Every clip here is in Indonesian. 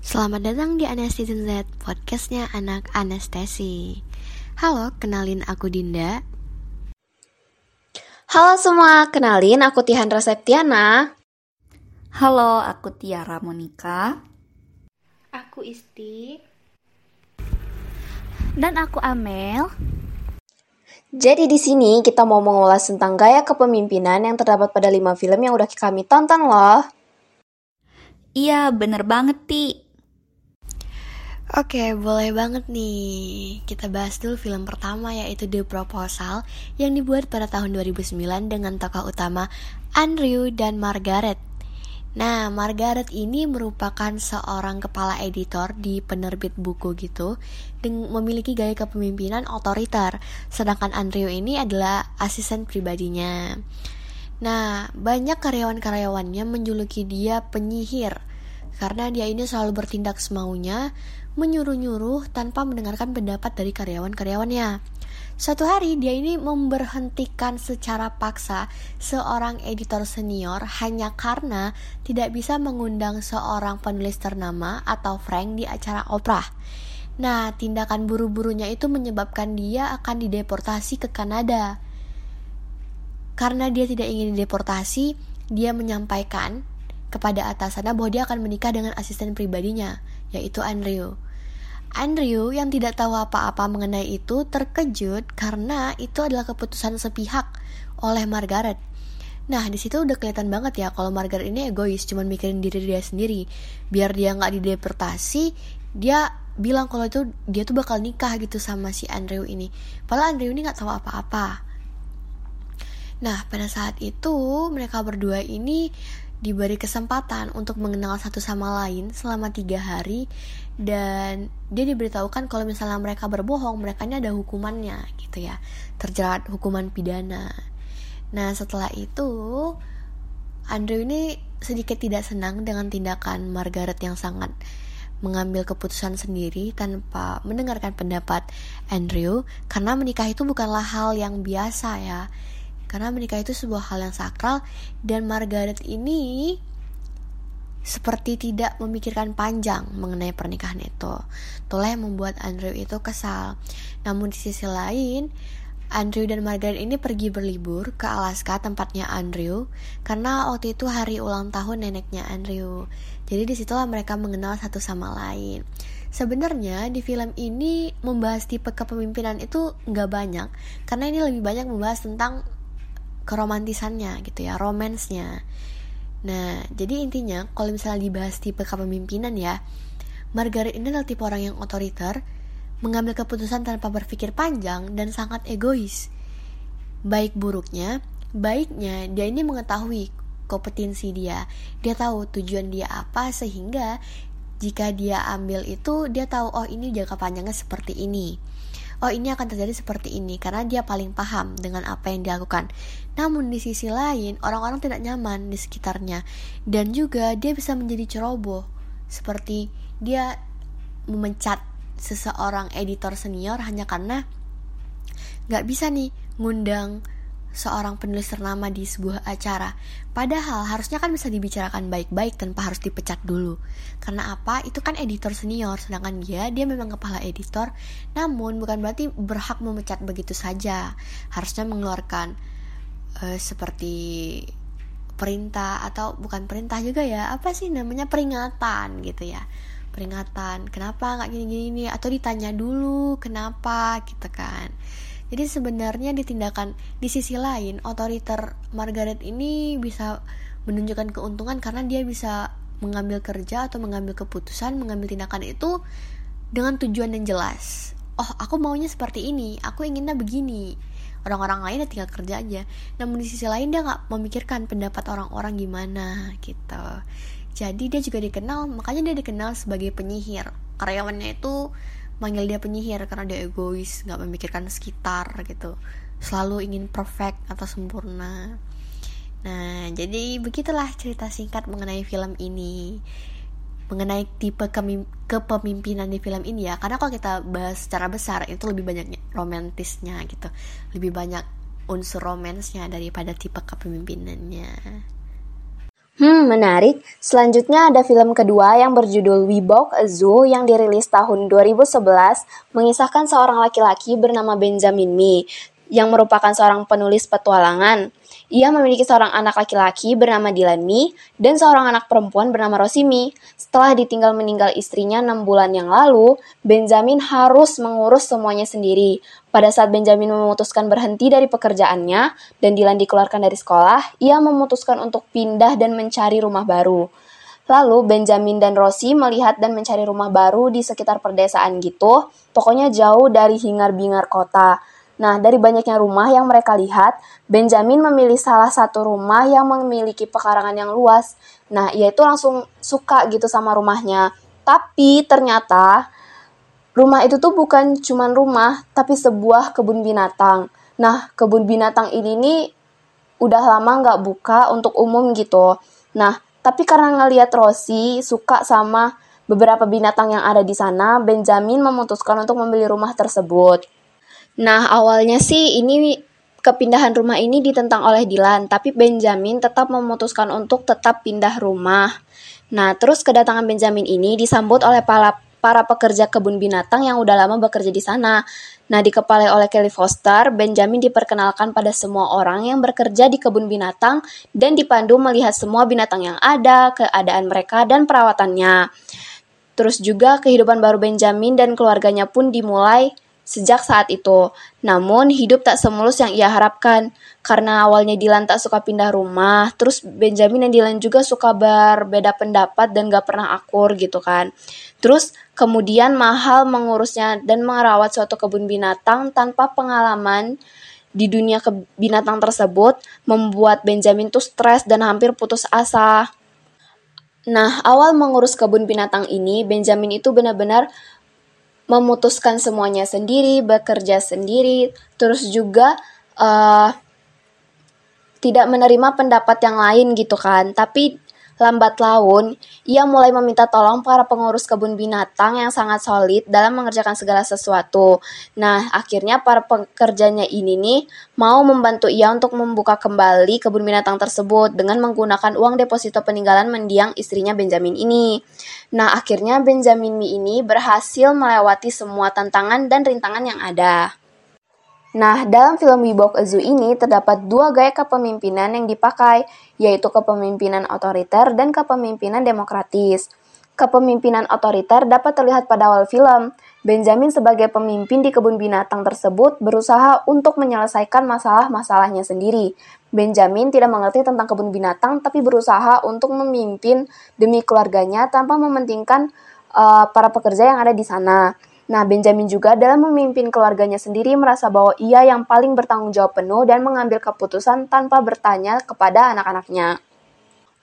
Selamat datang di Anestesian Z, podcastnya anak anestesi. Halo, kenalin aku Dinda. Halo semua, kenalin aku Tihandra Septiana. Halo, aku Tiara Monika. Aku Isti. Dan aku Amel. Jadi di sini kita mau mengulas tentang gaya kepemimpinan yang terdapat pada lima film yang udah kami tonton loh. Iya, bener banget, Ti. Oke, boleh banget nih. Kita bahas dulu film pertama yaitu The Proposal yang dibuat pada tahun 2009 dengan tokoh utama Andrew dan Margaret. Nah, Margaret ini merupakan seorang kepala editor di penerbit buku gitu memiliki gaya kepemimpinan otoriter, sedangkan Andrew ini adalah asisten pribadinya. Nah, banyak karyawan-karyawannya menjuluki dia penyihir karena dia ini selalu bertindak semaunya, menyuruh-nyuruh tanpa mendengarkan pendapat dari karyawan-karyawannya. Suatu hari dia ini memberhentikan secara paksa seorang editor senior hanya karena tidak bisa mengundang seorang penulis ternama atau Frank di acara Oprah. Nah, tindakan buru-burunya itu menyebabkan dia akan dideportasi ke Kanada. Karena dia tidak ingin dideportasi, dia menyampaikan kepada atasannya bahwa dia akan menikah dengan asisten pribadinya, yaitu Andrew. Andrew yang tidak tahu apa-apa mengenai itu terkejut karena itu adalah keputusan sepihak oleh Margaret. Nah, di situ udah kelihatan banget ya kalau Margaret ini egois, cuman mikirin diri dia sendiri. Biar dia nggak dideportasi, dia bilang kalau itu dia tuh bakal nikah gitu sama si Andrew ini. Padahal Andrew ini nggak tahu apa-apa. Nah, pada saat itu mereka berdua ini diberi kesempatan untuk mengenal satu sama lain selama tiga hari dan dia diberitahukan kalau misalnya mereka berbohong mereka ini ada hukumannya gitu ya. Terjerat hukuman pidana. Nah setelah itu Andrew ini sedikit tidak senang dengan tindakan Margaret yang sangat mengambil keputusan sendiri tanpa mendengarkan pendapat Andrew karena menikah itu bukanlah hal yang biasa ya karena menikah itu sebuah hal yang sakral dan Margaret ini seperti tidak memikirkan panjang mengenai pernikahan itu. Itulah yang membuat Andrew itu kesal. Namun di sisi lain, Andrew dan Margaret ini pergi berlibur ke Alaska tempatnya Andrew karena waktu itu hari ulang tahun neneknya Andrew. Jadi di situlah mereka mengenal satu sama lain. Sebenarnya di film ini membahas tipe kepemimpinan itu nggak banyak karena ini lebih banyak membahas tentang keromantisannya gitu ya, romansnya. Nah, jadi intinya kalau misalnya dibahas tipe kepemimpinan ya, Margaret ini adalah tipe orang yang otoriter, mengambil keputusan tanpa berpikir panjang dan sangat egois. Baik buruknya, baiknya dia ini mengetahui kompetensi dia. Dia tahu tujuan dia apa sehingga jika dia ambil itu dia tahu oh ini jangka panjangnya seperti ini oh ini akan terjadi seperti ini karena dia paling paham dengan apa yang dilakukan. Namun di sisi lain, orang-orang tidak nyaman di sekitarnya dan juga dia bisa menjadi ceroboh seperti dia memecat seseorang editor senior hanya karena nggak bisa nih ngundang seorang penulis ternama di sebuah acara. Padahal harusnya kan bisa dibicarakan baik-baik tanpa harus dipecat dulu. Karena apa? Itu kan editor senior, sedangkan dia dia memang kepala editor, namun bukan berarti berhak memecat begitu saja. Harusnya mengeluarkan uh, seperti perintah atau bukan perintah juga ya apa sih namanya peringatan gitu ya peringatan kenapa nggak gini-gini atau ditanya dulu kenapa gitu kan jadi sebenarnya di tindakan di sisi lain otoriter Margaret ini bisa menunjukkan keuntungan karena dia bisa mengambil kerja atau mengambil keputusan, mengambil tindakan itu dengan tujuan yang jelas. Oh, aku maunya seperti ini, aku inginnya begini. Orang-orang lain ya tinggal kerja aja. Namun di sisi lain dia nggak memikirkan pendapat orang-orang gimana gitu. Jadi dia juga dikenal, makanya dia dikenal sebagai penyihir. Karyawannya itu manggil dia penyihir karena dia egois nggak memikirkan sekitar gitu. Selalu ingin perfect atau sempurna. Nah jadi begitulah cerita singkat mengenai film ini. Mengenai tipe kepemimpinan di film ini ya. Karena kalau kita bahas secara besar itu lebih banyak romantisnya gitu. Lebih banyak unsur romansnya daripada tipe kepemimpinannya Hmm, menarik. Selanjutnya ada film kedua yang berjudul a Zoo yang dirilis tahun 2011 mengisahkan seorang laki-laki bernama Benjamin Mee yang merupakan seorang penulis petualangan. Ia memiliki seorang anak laki-laki bernama Dylan Mee dan seorang anak perempuan bernama Rosie Mee. Setelah ditinggal meninggal istrinya 6 bulan yang lalu, Benjamin harus mengurus semuanya sendiri. Pada saat Benjamin memutuskan berhenti dari pekerjaannya dan Dylan dikeluarkan dari sekolah, ia memutuskan untuk pindah dan mencari rumah baru. Lalu Benjamin dan Rosie melihat dan mencari rumah baru di sekitar perdesaan gitu, pokoknya jauh dari hingar-bingar kota. Nah, dari banyaknya rumah yang mereka lihat, Benjamin memilih salah satu rumah yang memiliki pekarangan yang luas. Nah, ia itu langsung suka gitu sama rumahnya. Tapi ternyata rumah itu tuh bukan cuma rumah, tapi sebuah kebun binatang. Nah, kebun binatang ini nih udah lama nggak buka untuk umum gitu. Nah, tapi karena ngeliat Rosie suka sama beberapa binatang yang ada di sana, Benjamin memutuskan untuk membeli rumah tersebut. Nah, awalnya sih ini kepindahan rumah ini ditentang oleh Dilan, tapi Benjamin tetap memutuskan untuk tetap pindah rumah. Nah, terus kedatangan Benjamin ini disambut oleh para, para pekerja kebun binatang yang udah lama bekerja di sana. Nah, dikepalai oleh Kelly Foster, Benjamin diperkenalkan pada semua orang yang bekerja di kebun binatang dan dipandu melihat semua binatang yang ada, keadaan mereka, dan perawatannya. Terus juga kehidupan baru Benjamin dan keluarganya pun dimulai sejak saat itu. Namun, hidup tak semulus yang ia harapkan. Karena awalnya Dylan tak suka pindah rumah, terus Benjamin dan Dylan juga suka berbeda pendapat dan gak pernah akur gitu kan. Terus, kemudian mahal mengurusnya dan merawat suatu kebun binatang tanpa pengalaman di dunia binatang tersebut membuat Benjamin tuh stres dan hampir putus asa. Nah, awal mengurus kebun binatang ini, Benjamin itu benar-benar memutuskan semuanya sendiri, bekerja sendiri, terus juga uh, tidak menerima pendapat yang lain gitu kan. Tapi lambat laun, ia mulai meminta tolong para pengurus kebun binatang yang sangat solid dalam mengerjakan segala sesuatu. Nah, akhirnya para pekerjanya ini nih mau membantu ia untuk membuka kembali kebun binatang tersebut dengan menggunakan uang deposito peninggalan mendiang istrinya Benjamin ini. Nah, akhirnya Benjamin ini berhasil melewati semua tantangan dan rintangan yang ada. Nah, dalam film Wibok Zoo ini terdapat dua gaya kepemimpinan yang dipakai, yaitu kepemimpinan otoriter dan kepemimpinan demokratis. Kepemimpinan otoriter dapat terlihat pada awal film. Benjamin sebagai pemimpin di kebun binatang tersebut berusaha untuk menyelesaikan masalah-masalahnya sendiri. Benjamin tidak mengerti tentang kebun binatang tapi berusaha untuk memimpin demi keluarganya tanpa mementingkan uh, para pekerja yang ada di sana. Nah, Benjamin juga dalam memimpin keluarganya sendiri merasa bahwa ia yang paling bertanggung jawab penuh dan mengambil keputusan tanpa bertanya kepada anak-anaknya.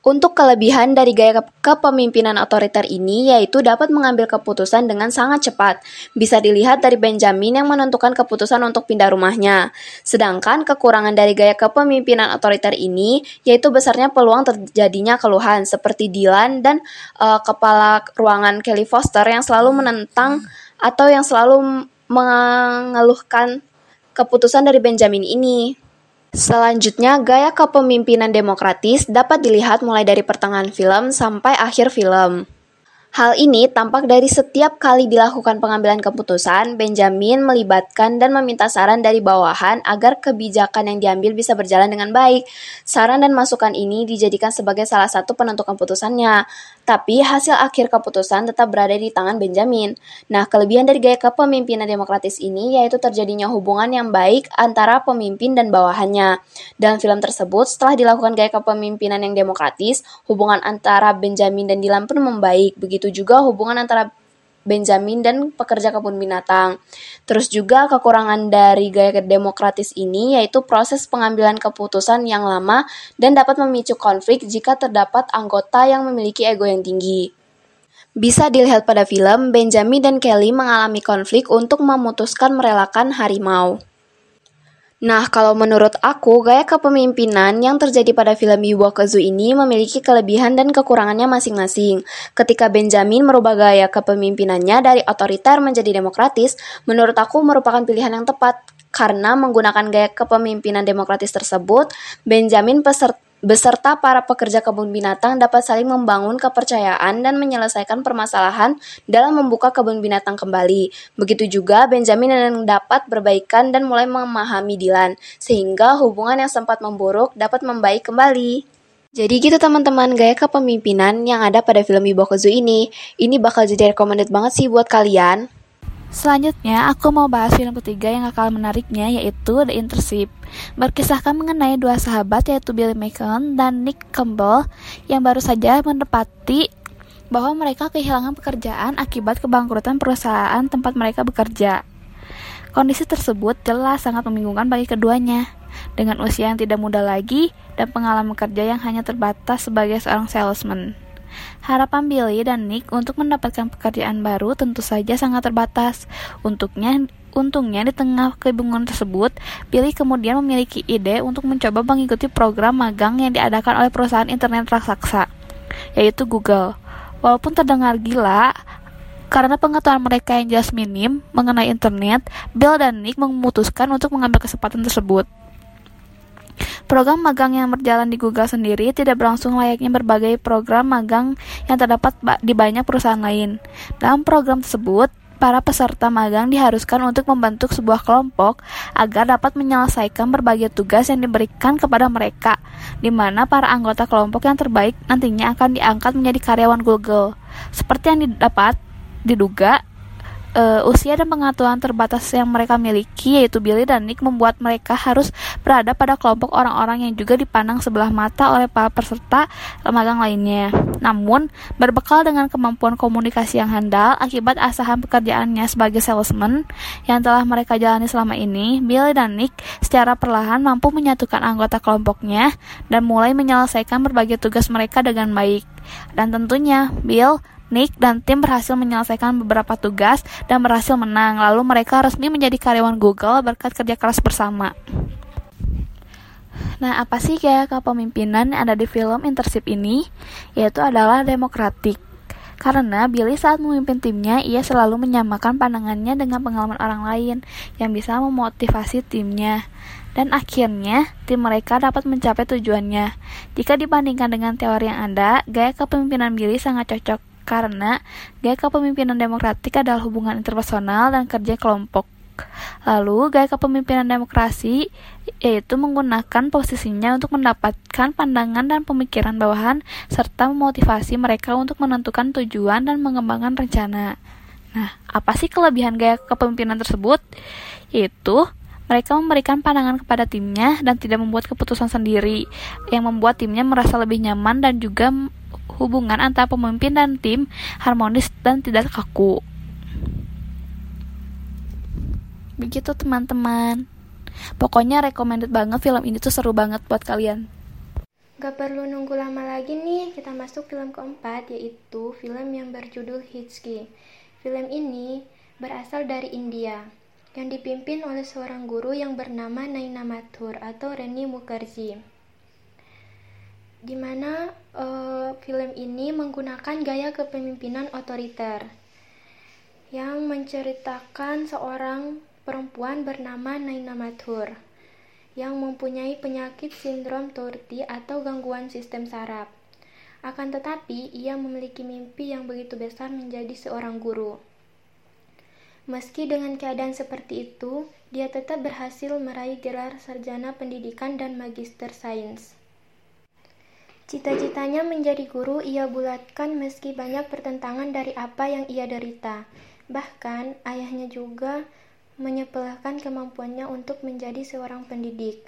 Untuk kelebihan dari gaya kepemimpinan otoriter ini yaitu dapat mengambil keputusan dengan sangat cepat. Bisa dilihat dari Benjamin yang menentukan keputusan untuk pindah rumahnya. Sedangkan kekurangan dari gaya kepemimpinan otoriter ini yaitu besarnya peluang terjadinya keluhan seperti Dylan dan uh, kepala ruangan Kelly Foster yang selalu menentang atau yang selalu mengeluhkan keputusan dari Benjamin ini. Selanjutnya, gaya kepemimpinan demokratis dapat dilihat mulai dari pertengahan film sampai akhir film. Hal ini tampak dari setiap kali dilakukan pengambilan keputusan, Benjamin melibatkan dan meminta saran dari bawahan agar kebijakan yang diambil bisa berjalan dengan baik. Saran dan masukan ini dijadikan sebagai salah satu penentu keputusannya. Tapi hasil akhir keputusan tetap berada di tangan Benjamin. Nah, kelebihan dari gaya kepemimpinan demokratis ini yaitu terjadinya hubungan yang baik antara pemimpin dan bawahannya. Dalam film tersebut, setelah dilakukan gaya kepemimpinan yang demokratis, hubungan antara Benjamin dan Dylan pun membaik. Begitu juga hubungan antara Benjamin dan pekerja kebun binatang. Terus juga kekurangan dari gaya demokratis ini yaitu proses pengambilan keputusan yang lama dan dapat memicu konflik jika terdapat anggota yang memiliki ego yang tinggi. Bisa dilihat pada film, Benjamin dan Kelly mengalami konflik untuk memutuskan merelakan harimau. Nah, kalau menurut aku, gaya kepemimpinan yang terjadi pada film Iwa Kezu ini memiliki kelebihan dan kekurangannya masing-masing. Ketika Benjamin merubah gaya kepemimpinannya dari otoriter menjadi demokratis, menurut aku merupakan pilihan yang tepat. Karena menggunakan gaya kepemimpinan demokratis tersebut, Benjamin beserta para pekerja kebun binatang dapat saling membangun kepercayaan dan menyelesaikan permasalahan dalam membuka kebun binatang kembali. Begitu juga Benjamin yang dapat berbaikan dan mulai memahami Dylan, sehingga hubungan yang sempat memburuk dapat membaik kembali. Jadi gitu teman-teman, gaya kepemimpinan yang ada pada film Ibokuzu ini, ini bakal jadi recommended banget sih buat kalian. Selanjutnya, aku mau bahas film ketiga yang akan menariknya yaitu The Internship. Berkisahkan mengenai dua sahabat yaitu Billy Macon dan Nick Campbell yang baru saja menepati bahwa mereka kehilangan pekerjaan akibat kebangkrutan perusahaan tempat mereka bekerja. Kondisi tersebut jelas sangat membingungkan bagi keduanya. Dengan usia yang tidak muda lagi dan pengalaman kerja yang hanya terbatas sebagai seorang salesman. Harapan Billy dan Nick untuk mendapatkan pekerjaan baru tentu saja sangat terbatas. Untuknya, untungnya di tengah kebingungan tersebut, Billy kemudian memiliki ide untuk mencoba mengikuti program magang yang diadakan oleh perusahaan internet raksasa, yaitu Google. Walaupun terdengar gila, karena pengetahuan mereka yang jelas minim mengenai internet, Bill dan Nick memutuskan untuk mengambil kesempatan tersebut. Program magang yang berjalan di Google sendiri tidak berlangsung layaknya berbagai program magang yang terdapat di banyak perusahaan lain. Dalam program tersebut, para peserta magang diharuskan untuk membentuk sebuah kelompok agar dapat menyelesaikan berbagai tugas yang diberikan kepada mereka, di mana para anggota kelompok yang terbaik nantinya akan diangkat menjadi karyawan Google. Seperti yang didapat diduga, uh, usia dan pengetahuan terbatas yang mereka miliki yaitu Billy dan Nick membuat mereka harus berada pada kelompok orang-orang yang juga dipandang sebelah mata oleh para peserta magang lainnya. Namun, berbekal dengan kemampuan komunikasi yang handal akibat asahan pekerjaannya sebagai salesman yang telah mereka jalani selama ini, Billy dan Nick secara perlahan mampu menyatukan anggota kelompoknya dan mulai menyelesaikan berbagai tugas mereka dengan baik. Dan tentunya, Bill Nick dan tim berhasil menyelesaikan beberapa tugas dan berhasil menang. Lalu mereka resmi menjadi karyawan Google berkat kerja keras bersama. Nah, apa sih gaya kepemimpinan yang ada di film Internship ini? Yaitu adalah demokratik. Karena Billy saat memimpin timnya, ia selalu menyamakan pandangannya dengan pengalaman orang lain yang bisa memotivasi timnya. Dan akhirnya, tim mereka dapat mencapai tujuannya. Jika dibandingkan dengan teori yang ada, gaya kepemimpinan Billy sangat cocok karena gaya kepemimpinan demokratik adalah hubungan interpersonal dan kerja kelompok. Lalu, gaya kepemimpinan demokrasi yaitu menggunakan posisinya untuk mendapatkan pandangan dan pemikiran bawahan serta memotivasi mereka untuk menentukan tujuan dan mengembangkan rencana. Nah, apa sih kelebihan gaya kepemimpinan tersebut? Yaitu mereka memberikan pandangan kepada timnya dan tidak membuat keputusan sendiri, yang membuat timnya merasa lebih nyaman dan juga hubungan antara pemimpin dan tim harmonis dan tidak kaku. Begitu teman-teman. Pokoknya recommended banget film ini tuh seru banget buat kalian. Gak perlu nunggu lama lagi nih, kita masuk film keempat yaitu film yang berjudul Hitski. Film ini berasal dari India yang dipimpin oleh seorang guru yang bernama Naina Mathur atau Reni Mukherjee di mana uh, film ini menggunakan gaya kepemimpinan otoriter yang menceritakan seorang perempuan bernama Naina Mathur yang mempunyai penyakit sindrom Tourette atau gangguan sistem saraf. Akan tetapi, ia memiliki mimpi yang begitu besar menjadi seorang guru. Meski dengan keadaan seperti itu, dia tetap berhasil meraih gelar sarjana pendidikan dan magister sains. Cita-citanya menjadi guru ia bulatkan meski banyak pertentangan dari apa yang ia derita. Bahkan, ayahnya juga menyepelekan kemampuannya untuk menjadi seorang pendidik.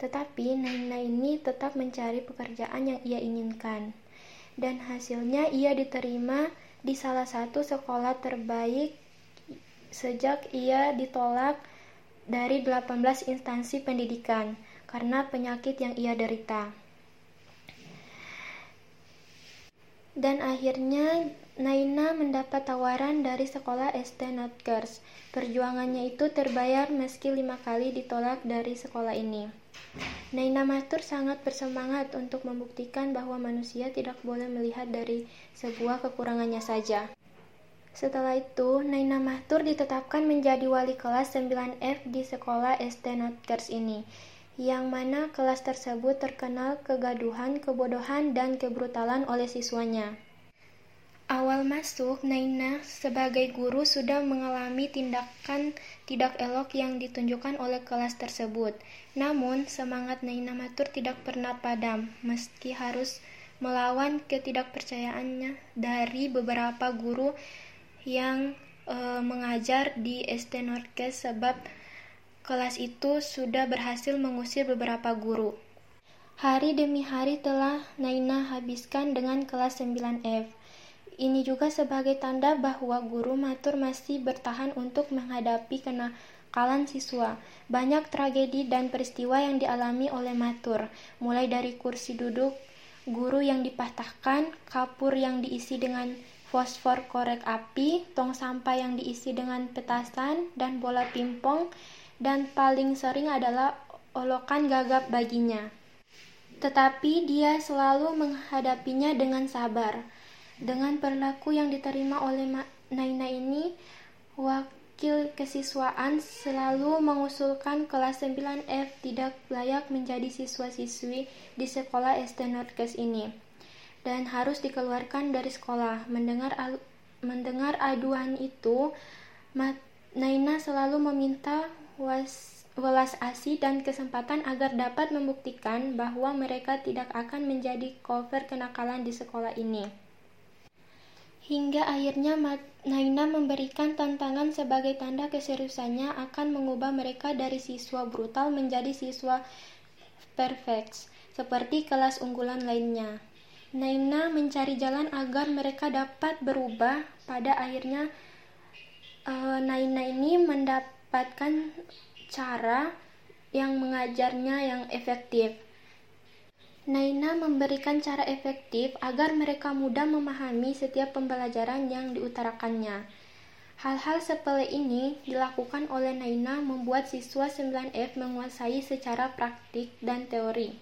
Tetapi Naina ini tetap mencari pekerjaan yang ia inginkan. Dan hasilnya ia diterima di salah satu sekolah terbaik sejak ia ditolak dari 18 instansi pendidikan karena penyakit yang ia derita. Dan akhirnya Naina mendapat tawaran dari sekolah SD Notgers. Perjuangannya itu terbayar meski lima kali ditolak dari sekolah ini. Naina Matur sangat bersemangat untuk membuktikan bahwa manusia tidak boleh melihat dari sebuah kekurangannya saja. Setelah itu, Naina Matur ditetapkan menjadi wali kelas 9F di sekolah SD Notgers ini yang mana kelas tersebut terkenal kegaduhan, kebodohan, dan kebrutalan oleh siswanya. Awal masuk, Naina sebagai guru sudah mengalami tindakan tidak elok yang ditunjukkan oleh kelas tersebut. Namun, semangat Naina Matur tidak pernah padam, meski harus melawan ketidakpercayaannya dari beberapa guru yang e, mengajar di ST Norkes sebab kelas itu sudah berhasil mengusir beberapa guru. Hari demi hari telah Naina habiskan dengan kelas 9F. Ini juga sebagai tanda bahwa guru matur masih bertahan untuk menghadapi kenakalan siswa. Banyak tragedi dan peristiwa yang dialami oleh matur, mulai dari kursi duduk guru yang dipatahkan, kapur yang diisi dengan fosfor korek api, tong sampah yang diisi dengan petasan, dan bola pimpong, dan paling sering adalah olokan gagap baginya. Tetapi dia selalu menghadapinya dengan sabar. Dengan perilaku yang diterima oleh Naina ini, wakil kesiswaan selalu mengusulkan kelas 9F tidak layak menjadi siswa-siswi di sekolah ST Nordkes ini dan harus dikeluarkan dari sekolah. Mendengar mendengar aduan itu, Naina selalu meminta was, welas asih dan kesempatan agar dapat membuktikan bahwa mereka tidak akan menjadi cover kenakalan di sekolah ini. Hingga akhirnya Naina memberikan tantangan sebagai tanda keseriusannya akan mengubah mereka dari siswa brutal menjadi siswa perfect, seperti kelas unggulan lainnya. Naina mencari jalan agar mereka dapat berubah. Pada akhirnya, uh, Naina ini mendapat mendapatkan cara yang mengajarnya yang efektif. Naina memberikan cara efektif agar mereka mudah memahami setiap pembelajaran yang diutarakannya. Hal-hal sepele ini dilakukan oleh Naina membuat siswa 9F menguasai secara praktik dan teori.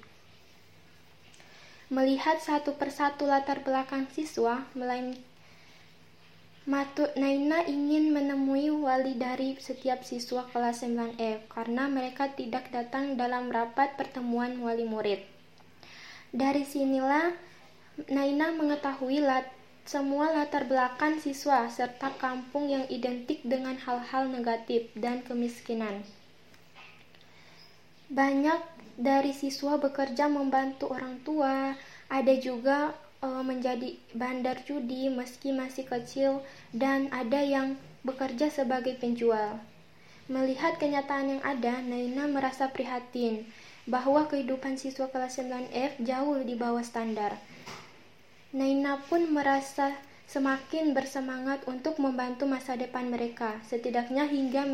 Melihat satu persatu latar belakang siswa, melainkan Matu Naina ingin menemui wali dari setiap siswa kelas 9F karena mereka tidak datang dalam rapat pertemuan wali murid. Dari sinilah Naina mengetahui lat semua latar belakang siswa serta kampung yang identik dengan hal-hal negatif dan kemiskinan. Banyak dari siswa bekerja membantu orang tua, ada juga uh, menjadi bandar judi meski masih kecil dan ada yang bekerja sebagai penjual. Melihat kenyataan yang ada, Naina merasa prihatin bahwa kehidupan siswa kelas 9F jauh di bawah standar. Naina pun merasa semakin bersemangat untuk membantu masa depan mereka, setidaknya hingga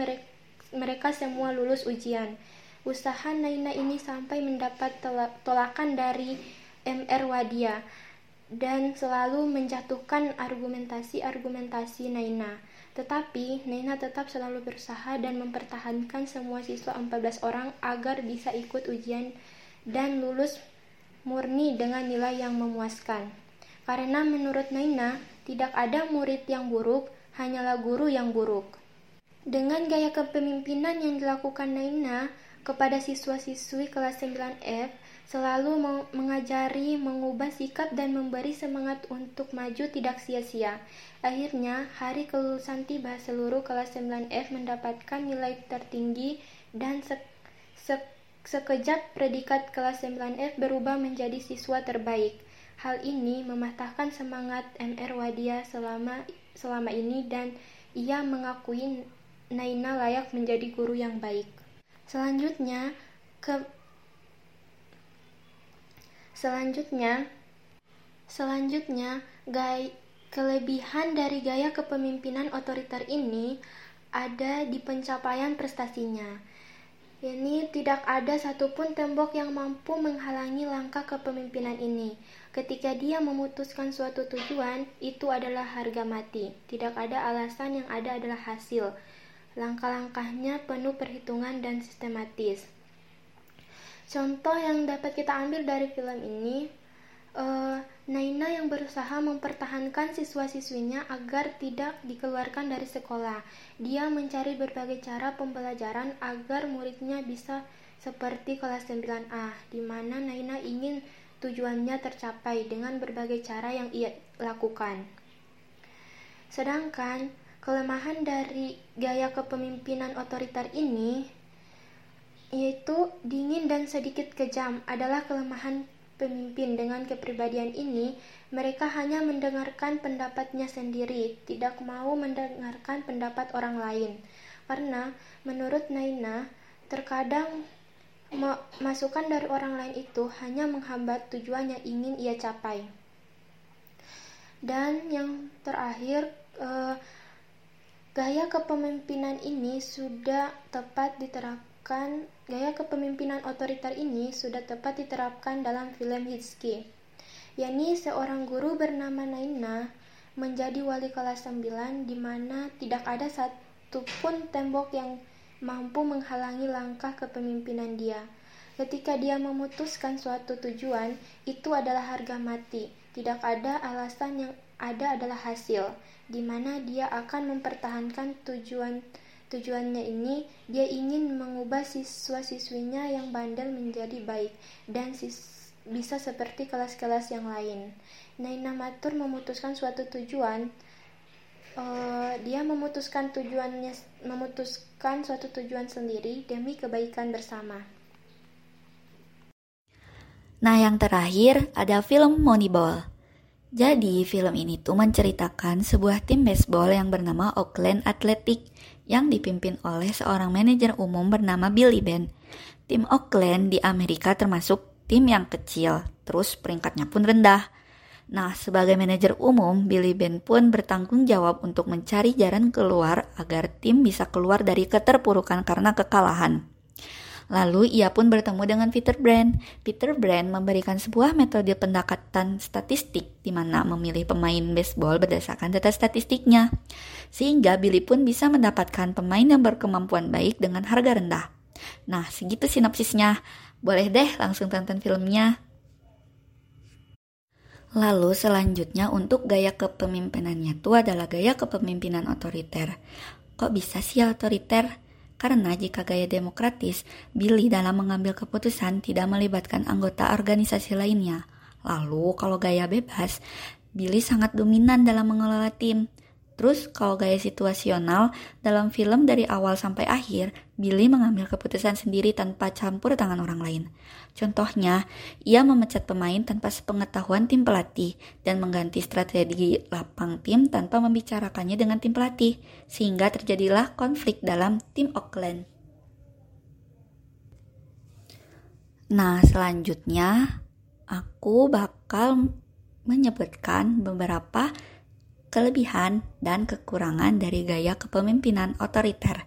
mereka semua lulus ujian. Usaha Naina ini sampai mendapat tolakan dari MR Wadia dan selalu menjatuhkan argumentasi-argumentasi Naina. Tetapi, Naina tetap selalu berusaha dan mempertahankan semua siswa 14 orang agar bisa ikut ujian dan lulus murni dengan nilai yang memuaskan. Karena menurut Naina, tidak ada murid yang buruk, hanyalah guru yang buruk. Dengan gaya kepemimpinan yang dilakukan Naina kepada siswa-siswi kelas 9F, selalu mengajari, mengubah sikap dan memberi semangat untuk maju tidak sia-sia. Akhirnya, hari kelulusan tiba seluruh kelas 9F mendapatkan nilai tertinggi dan se se sekejap predikat kelas 9F berubah menjadi siswa terbaik. Hal ini mematahkan semangat MR Wadia selama selama ini dan ia mengakui Naina layak menjadi guru yang baik. Selanjutnya, ke Selanjutnya, selanjutnya gay kelebihan dari gaya kepemimpinan otoriter ini ada di pencapaian prestasinya. Ini tidak ada satupun tembok yang mampu menghalangi langkah kepemimpinan ini. Ketika dia memutuskan suatu tujuan, itu adalah harga mati. Tidak ada alasan yang ada adalah hasil. Langkah-langkahnya penuh perhitungan dan sistematis. Contoh yang dapat kita ambil dari film ini, uh, Naina yang berusaha mempertahankan siswa-siswinya agar tidak dikeluarkan dari sekolah. Dia mencari berbagai cara pembelajaran agar muridnya bisa seperti kelas 9A, di mana Naina ingin tujuannya tercapai dengan berbagai cara yang ia lakukan. Sedangkan kelemahan dari gaya kepemimpinan otoriter ini yaitu dingin dan sedikit kejam adalah kelemahan pemimpin dengan kepribadian ini, mereka hanya mendengarkan pendapatnya sendiri, tidak mau mendengarkan pendapat orang lain. Karena menurut Naina, terkadang masukan dari orang lain itu hanya menghambat tujuan yang ingin ia capai. Dan yang terakhir, eh, gaya kepemimpinan ini sudah tepat diterapkan Gaya kepemimpinan otoriter ini sudah tepat diterapkan dalam film Hitski, yakni seorang guru bernama Naina menjadi wali kelas 9 di mana tidak ada satupun tembok yang mampu menghalangi langkah kepemimpinan dia. Ketika dia memutuskan suatu tujuan, itu adalah harga mati. Tidak ada alasan yang ada adalah hasil, di mana dia akan mempertahankan tujuan Tujuannya ini, dia ingin mengubah siswa-siswinya yang bandel menjadi baik dan bisa seperti kelas-kelas yang lain. Naina Matur memutuskan suatu tujuan. Uh, dia memutuskan tujuannya, memutuskan suatu tujuan sendiri demi kebaikan bersama. Nah, yang terakhir ada film Moneyball. Jadi, film ini tuh menceritakan sebuah tim baseball yang bernama Oakland Athletic yang dipimpin oleh seorang manajer umum bernama Billy Ben. Tim Oakland di Amerika termasuk tim yang kecil, terus peringkatnya pun rendah. Nah, sebagai manajer umum, Billy Ben pun bertanggung jawab untuk mencari jalan keluar agar tim bisa keluar dari keterpurukan karena kekalahan. Lalu ia pun bertemu dengan Peter Brand. Peter Brand memberikan sebuah metode pendekatan statistik di mana memilih pemain baseball berdasarkan data statistiknya. Sehingga Billy pun bisa mendapatkan pemain yang berkemampuan baik dengan harga rendah. Nah, segitu sinopsisnya. Boleh deh langsung tonton filmnya. Lalu selanjutnya untuk gaya kepemimpinannya itu adalah gaya kepemimpinan otoriter. Kok bisa sih otoriter? Karena jika gaya demokratis, Billy dalam mengambil keputusan tidak melibatkan anggota organisasi lainnya. Lalu kalau gaya bebas, Billy sangat dominan dalam mengelola tim. Terus kalau gaya situasional, dalam film dari awal sampai akhir, Billy mengambil keputusan sendiri tanpa campur tangan orang lain. Contohnya, ia memecat pemain tanpa sepengetahuan tim pelatih dan mengganti strategi lapang tim tanpa membicarakannya dengan tim pelatih, sehingga terjadilah konflik dalam tim Auckland. Nah, selanjutnya aku bakal menyebutkan beberapa kelebihan dan kekurangan dari gaya kepemimpinan otoriter.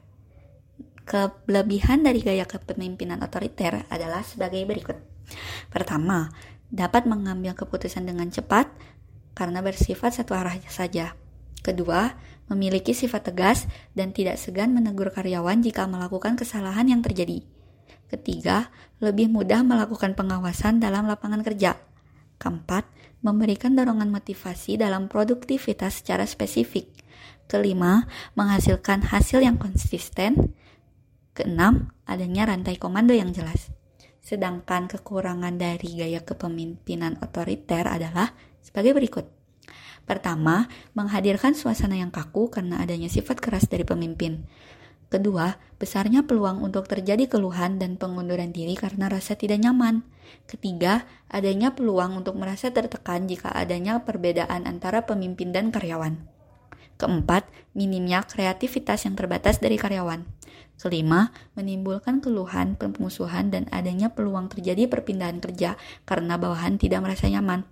Kelebihan dari gaya kepemimpinan otoriter adalah sebagai berikut. Pertama, dapat mengambil keputusan dengan cepat karena bersifat satu arah saja. Kedua, memiliki sifat tegas dan tidak segan menegur karyawan jika melakukan kesalahan yang terjadi. Ketiga, lebih mudah melakukan pengawasan dalam lapangan kerja. Keempat, memberikan dorongan motivasi dalam produktivitas secara spesifik. Kelima, menghasilkan hasil yang konsisten. Keenam, adanya rantai komando yang jelas. Sedangkan kekurangan dari gaya kepemimpinan otoriter adalah sebagai berikut. Pertama, menghadirkan suasana yang kaku karena adanya sifat keras dari pemimpin. Kedua, besarnya peluang untuk terjadi keluhan dan pengunduran diri karena rasa tidak nyaman. Ketiga, adanya peluang untuk merasa tertekan jika adanya perbedaan antara pemimpin dan karyawan. Keempat, minimnya kreativitas yang terbatas dari karyawan. Kelima, menimbulkan keluhan, pemusuhan, dan adanya peluang terjadi perpindahan kerja karena bawahan tidak merasa nyaman.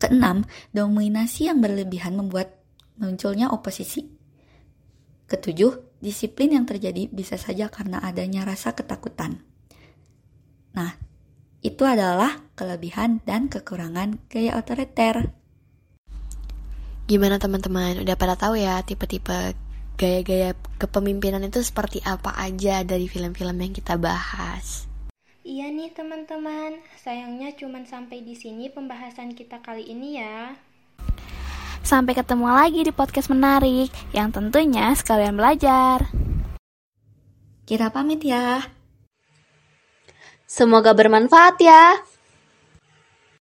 Keenam, dominasi yang berlebihan membuat munculnya oposisi. Ketujuh, disiplin yang terjadi bisa saja karena adanya rasa ketakutan. Nah, itu adalah kelebihan dan kekurangan gaya otoriter. Gimana teman-teman? Udah pada tahu ya tipe-tipe gaya-gaya kepemimpinan itu seperti apa aja dari film-film yang kita bahas? Iya nih teman-teman, sayangnya cuma sampai di sini pembahasan kita kali ini ya. Sampai ketemu lagi di podcast menarik yang tentunya sekalian belajar. Kira pamit ya. Semoga bermanfaat ya.